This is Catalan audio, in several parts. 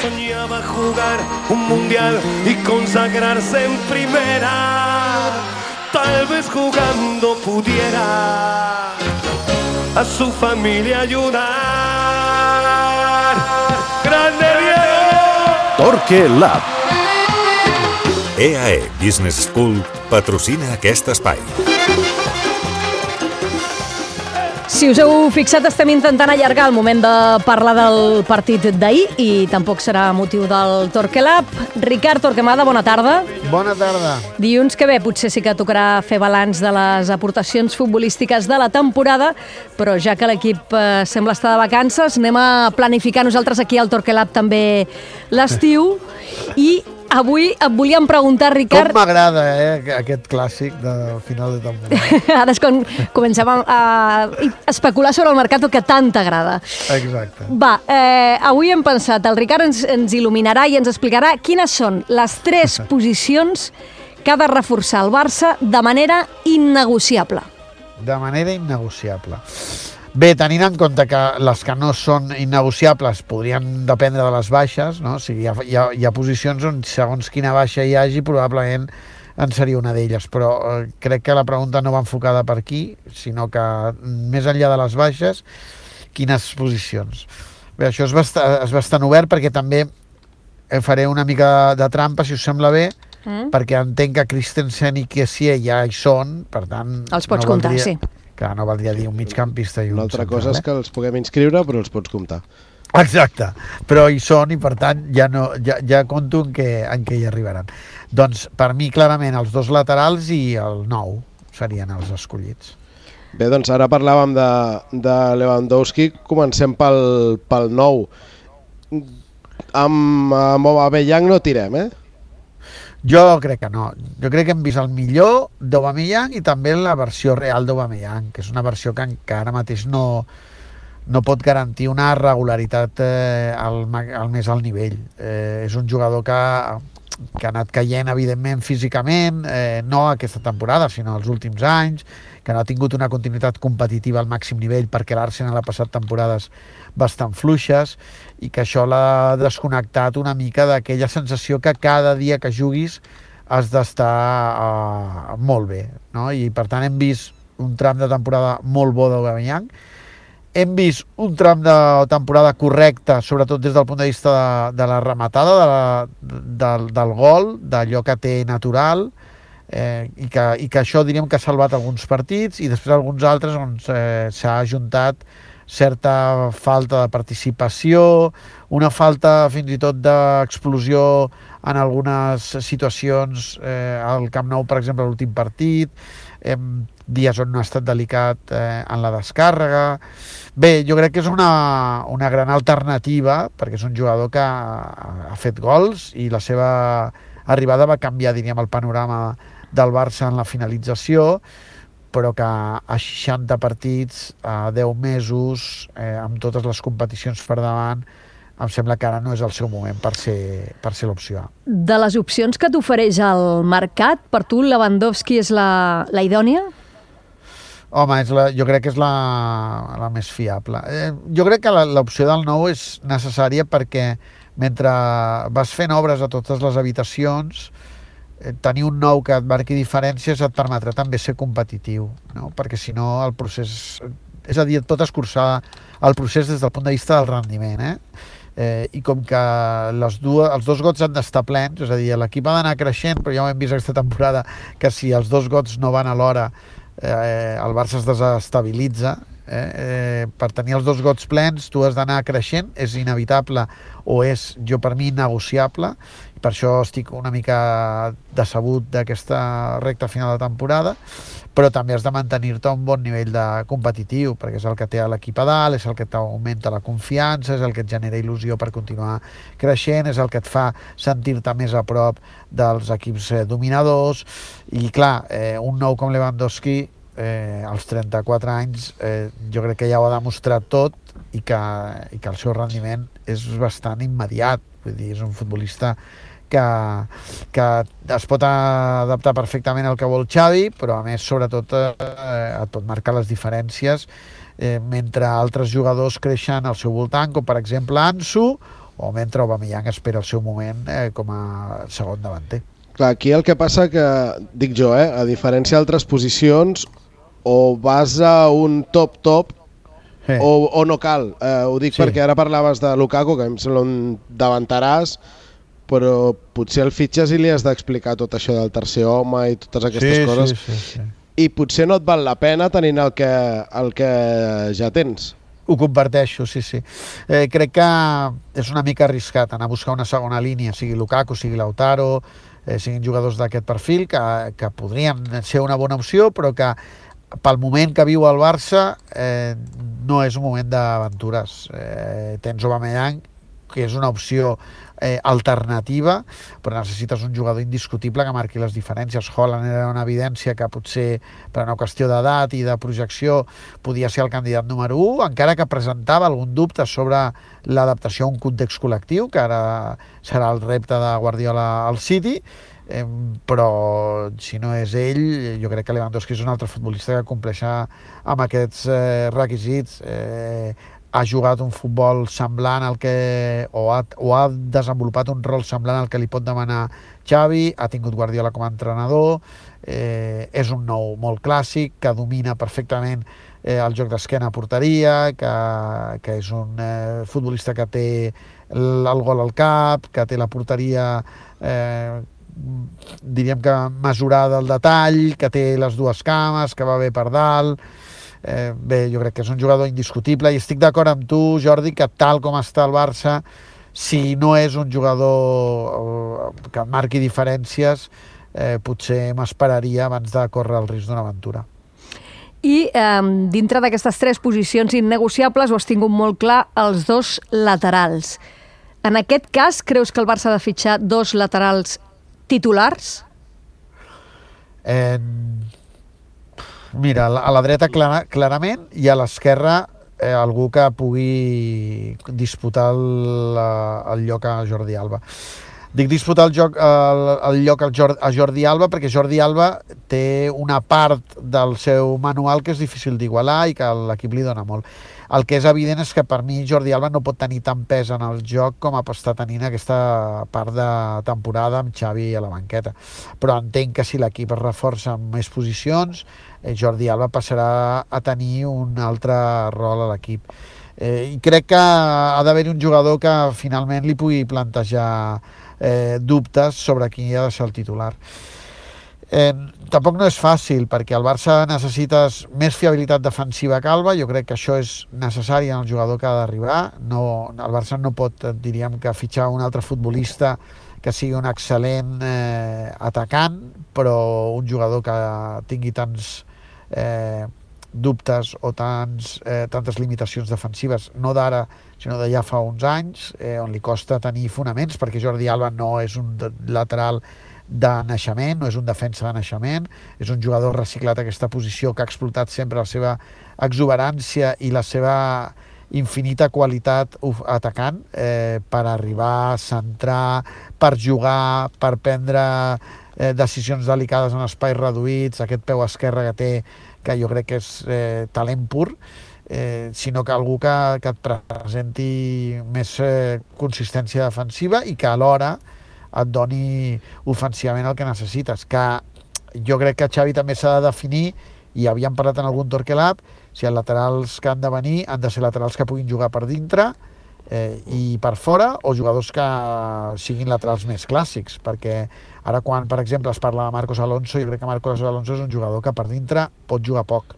soñaba jugar un mundial y consagrarse en primera. Tal vez jugando pudiera a su familia ayudar. ¡Grande Diego! Torque Lab. EAE Business School patrocina aquest espai. Si us heu fixat, estem intentant allargar el moment de parlar del partit d'ahir i tampoc serà motiu del Torquelab. Ricard Torquemada, bona tarda. Bona tarda. Dilluns que ve potser sí que tocarà fer balanç de les aportacions futbolístiques de la temporada, però ja que l'equip eh, sembla estar de vacances, anem a planificar nosaltres aquí al Torquelab també l'estiu i Avui et volíem preguntar, Ricard... Com m'agrada, eh, aquest clàssic de final de temporada. Ara és quan comencem a, a especular sobre el mercat que tant t'agrada. Exacte. Va, eh, avui hem pensat, el Ricard ens, ens il·luminarà i ens explicarà quines són les tres posicions que ha de reforçar el Barça de manera innegociable. De manera innegociable. Bé, tenint en compte que les que no són innegociables podrien dependre de les baixes, no? o sigui, hi ha, hi ha, hi ha posicions on segons quina baixa hi hagi probablement en seria una d'elles, però eh, crec que la pregunta no va enfocada per aquí, sinó que més enllà de les baixes, quines posicions. Bé, això és bastant, és bastant obert perquè també faré una mica de trampa, si us sembla bé, mm. perquè entenc que Christensen i Kessie ja hi són, per tant... Els pots no comptar, valdria... sí que no valdria dir un migcampista i un Una altra cosa és que els puguem inscriure, però els pots comptar. Exacte, però hi són i per tant ja, no, ja, ja compto en què, en què hi arribaran. Doncs per mi clarament els dos laterals i el nou serien els escollits. Bé, doncs ara parlàvem de, de Lewandowski, comencem pel, pel nou. Amb, amb Aubameyang no tirem, eh? Jo crec que no. Jo crec que hem vist el millor d'Aubameyang i també la versió real d'Aubameyang, que és una versió que encara mateix no, no pot garantir una regularitat eh, al, al més alt nivell. Eh, és un jugador que, que ha anat caient, evidentment, físicament, eh, no aquesta temporada, sinó els últims anys, que no ha tingut una continuïtat competitiva al màxim nivell perquè l'Arsenal ha passat temporades bastant fluixes i que això l'ha desconnectat una mica d'aquella sensació que cada dia que juguis has d'estar uh, molt bé. No? I per tant hem vist un tram de temporada molt bo d'Aubameyang, hem vist un tram de temporada correcte, sobretot des del punt de vista de, de la rematada, de la, del, del gol, d'allò que té natural, eh, i, que, i que això diríem que ha salvat alguns partits i després alguns altres on eh, s'ha ajuntat certa falta de participació, una falta fins i tot d'explosió en algunes situacions eh, al Camp Nou, per exemple, l'últim partit, eh, dies on no ha estat delicat eh, en la descàrrega. Bé, jo crec que és una, una gran alternativa, perquè és un jugador que ha, ha fet gols i la seva arribada va canviar, diríem, el panorama del Barça en la finalització, però que a 60 partits, a 10 mesos, eh, amb totes les competicions per davant, em sembla que ara no és el seu moment per ser, per ser l'opció A. De les opcions que t'ofereix el mercat, per tu Lewandowski és la, la idònia? Home, és la, jo crec que és la, la més fiable. Eh, jo crec que l'opció del nou és necessària perquè mentre vas fent obres a totes les habitacions, Eh, tenir un nou que et marqui diferències et permetrà també ser competitiu, no? perquè si no el procés... És a dir, et pot escurçar el procés des del punt de vista del rendiment. Eh? Eh, I com que les dues, els dos gots han d'estar plens, és a dir, l'equip ha d'anar creixent, però ja ho hem vist aquesta temporada, que si els dos gots no van a l'hora, eh, el Barça es desestabilitza, eh, eh, per tenir els dos gots plens tu has d'anar creixent, és inevitable o és, jo per mi, negociable per això estic una mica decebut d'aquesta recta final de temporada, però també has de mantenir-te a un bon nivell de competitiu, perquè és el que té l'equip a dalt, és el que t'augmenta la confiança, és el que et genera il·lusió per continuar creixent, és el que et fa sentir-te més a prop dels equips eh, dominadors, i clar, eh, un nou com Lewandowski, eh, als 34 anys, eh, jo crec que ja ho ha demostrat tot i que, i que el seu rendiment és bastant immediat, vull dir, és un futbolista que, que es pot adaptar perfectament al que vol Xavi, però a més, sobretot, eh, et pot marcar les diferències eh, mentre altres jugadors creixen al seu voltant, com per exemple Ansu o mentre Aubameyang espera el seu moment eh, com a segon davanter. Clar, aquí el que passa que, dic jo, eh, a diferència d'altres posicions, o vas a un top-top Eh. o, o no cal. Eh, ho dic Sí. sí. perquè ara parlaves de Lukaku, que em sembla un davantaràs, però potser el fitxes i li has d'explicar tot això del tercer home i totes aquestes coses. Sí, sí, sí. I potser no et val la pena tenint el que, el que ja tens. Ho comparteixo, sí, sí. Eh, crec que és una mica arriscat anar a buscar una segona línia, sigui Lukaku, sigui Lautaro, eh, siguin jugadors d'aquest perfil, que, que podrien ser una bona opció, però que pel moment que viu el Barça eh, no és un moment d'aventures. Eh, tens Aubameyang, que és una opció eh, alternativa, però necessites un jugador indiscutible que marqui les diferències. Holland era una evidència que potser per una qüestió d'edat i de projecció podia ser el candidat número 1, encara que presentava algun dubte sobre l'adaptació a un context col·lectiu, que ara serà el repte de Guardiola al City, eh, però si no és ell, jo crec que Lewandowski és un altre futbolista que compleix amb aquests eh, requisits. Eh, ha jugat un futbol semblant al que o ha, o ha desenvolupat un rol semblant al que li pot demanar Xavi, ha tingut Guardiola com a entrenador, eh, és un nou molt clàssic, que domina perfectament eh, el joc d'esquena a porteria, que, que és un eh, futbolista que té el, gol al cap, que té la porteria eh, diríem que mesurada al detall, que té les dues cames, que va bé per dalt, eh, bé, jo crec que és un jugador indiscutible i estic d'acord amb tu, Jordi, que tal com està el Barça, si no és un jugador eh, que marqui diferències, eh, potser m'esperaria abans de córrer el risc d'una aventura. I eh, dintre d'aquestes tres posicions innegociables ho has tingut molt clar, els dos laterals. En aquest cas, creus que el Barça ha de fitxar dos laterals titulars? Eh, mira, a la- dreta clara, clarament i a l'esquerra eh, algú que pugui disputar el, eh, el lloc a Jordi Alba. Dic disputar el, joc, el, el lloc al Jordi, a Jordi Alba perquè Jordi Alba té una part del seu manual que és difícil d'igualar i que l'equip li dona molt. El que és evident és que per mi Jordi Alba no pot tenir tant pes en el joc com està tenint aquesta part de temporada amb Xavi a la banqueta. Però entenc que si l'equip es reforça amb més posicions, eh, Jordi Alba passarà a tenir un altre rol a l'equip. Eh, I crec que ha d'haver-hi un jugador que finalment li pugui plantejar eh, dubtes sobre qui ha de ser el titular. Eh, tampoc no és fàcil perquè el Barça necessites més fiabilitat defensiva que Alba, jo crec que això és necessari en el jugador que ha d'arribar no, el Barça no pot, eh, diríem que fitxar un altre futbolista que sigui un excel·lent eh, atacant però un jugador que tingui tants eh, dubtes o tants, eh, tantes limitacions defensives, no d'ara, sinó de ja fa uns anys, eh, on li costa tenir fonaments, perquè Jordi Alba no és un lateral de naixement, no és un defensa de naixement, és un jugador reciclat a aquesta posició que ha explotat sempre la seva exuberància i la seva infinita qualitat atacant eh, per arribar centrar, per jugar, per prendre eh, decisions delicades en espais reduïts, aquest peu esquerre que té, que jo crec que és eh, talent pur, eh, sinó que algú que, que et presenti més eh, consistència defensiva i que alhora et doni ofensivament el que necessites. Que jo crec que Xavi també s'ha de definir, i havíem parlat en algun Torquelab, si els laterals que han de venir han de ser laterals que puguin jugar per dintre eh, i per fora, o jugadors que siguin laterals més clàssics, perquè ara quan, per exemple, es parla de Marcos Alonso, jo crec que Marcos Alonso és un jugador que per dintre pot jugar poc,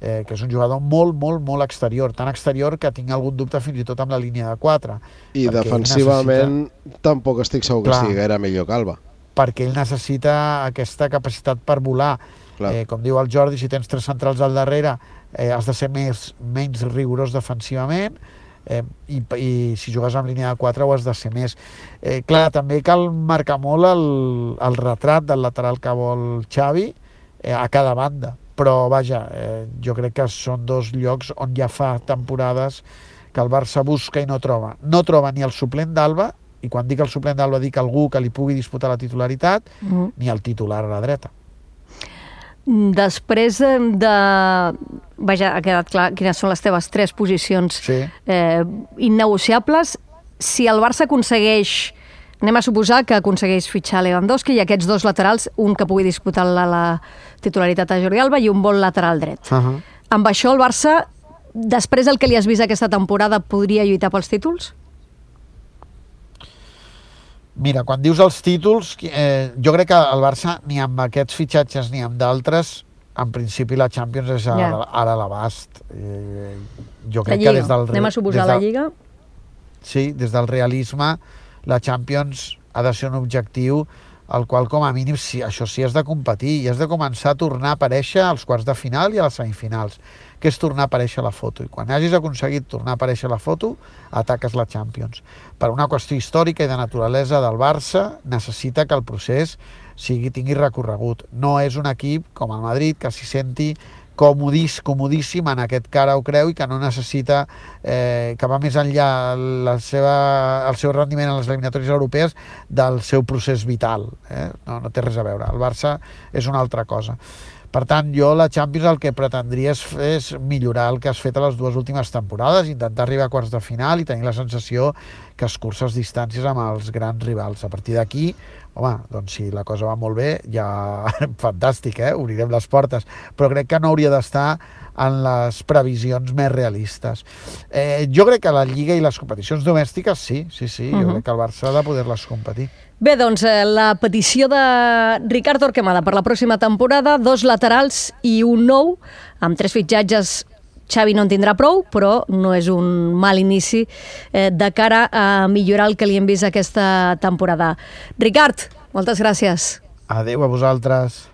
eh, que és un jugador molt, molt, molt exterior, tan exterior que tinc algun dubte fins i tot amb la línia de 4. I defensivament tampoc estic segur que Clar. sigui gaire millor que Alba. perquè ell necessita aquesta capacitat per volar. Clar. Eh, com diu el Jordi, si tens tres centrals al darrere eh, has de ser més, menys rigorós defensivament eh, i, i si jugues amb línia de 4 ho has de ser més. Eh, clar, també cal marcar molt el, el retrat del lateral que vol Xavi eh, a cada banda, però vaja, eh, jo crec que són dos llocs on ja fa temporades que el Barça busca i no troba. No troba ni el suplent d'Alba, i quan dic el suplent d'Alba dic algú que li pugui disputar la titularitat, Mm. ni el titular a la dreta. Després de... Vaja, ha quedat clar quines són les teves tres posicions Sí. eh, innegociables. si el Barça aconsegueix anem a suposar que aconsegueix fitxar Lewandowski i aquests dos laterals, un que pugui disputar la, la titularitat a Jordi Alba i un bon lateral dret. Uh -huh. Amb això el Barça, després del que li has vist aquesta temporada, podria lluitar pels títols? Mira, quan dius els títols, eh, jo crec que el Barça, ni amb aquests fitxatges ni amb d'altres, en principi la Champions és ara, Ja. ara l'abast. Eh, jo crec que des del... Anem a suposar des la Lliga. Sí, des del realisme, la Champions ha de ser un objectiu al qual, com a mínim, sí, això sí, has de competir i has de començar a tornar a aparèixer als quarts de final i a les semifinals, que és tornar a aparèixer a la foto. I quan hagis aconseguit tornar a aparèixer a la foto, ataques la Champions. Per una qüestió històrica i de naturalesa del Barça, necessita que el procés sigui, tingui recorregut. No és un equip com el Madrid que s'hi senti comodís, comodíssim en aquest cara ho creu i que no necessita eh, que va més enllà la seva, el seu rendiment en les eliminatòries europees del seu procés vital. Eh? No, no té res a veure. El Barça és una altra cosa. Per tant, jo la Champions el que pretendria és, és millorar el que has fet a les dues últimes temporades, intentar arribar a quarts de final i tenir la sensació que escurces distàncies amb els grans rivals. A partir d'aquí, home, doncs si la cosa va molt bé, ja fantàstic, eh? Obrirem les portes. Però crec que no hauria d'estar en les previsions més realistes. Eh, jo crec que la Lliga i les competicions domèstiques, sí, sí, sí, uh -huh. jo crec que el Barça ha de poder-les competir. Bé, doncs eh, la petició de Ricard Torquemada per la pròxima temporada, dos laterals i un nou, amb tres fitxatges Xavi no en tindrà prou, però no és un mal inici eh, de cara a millorar el que li hem vist aquesta temporada. Ricard, moltes gràcies. Adéu a vosaltres.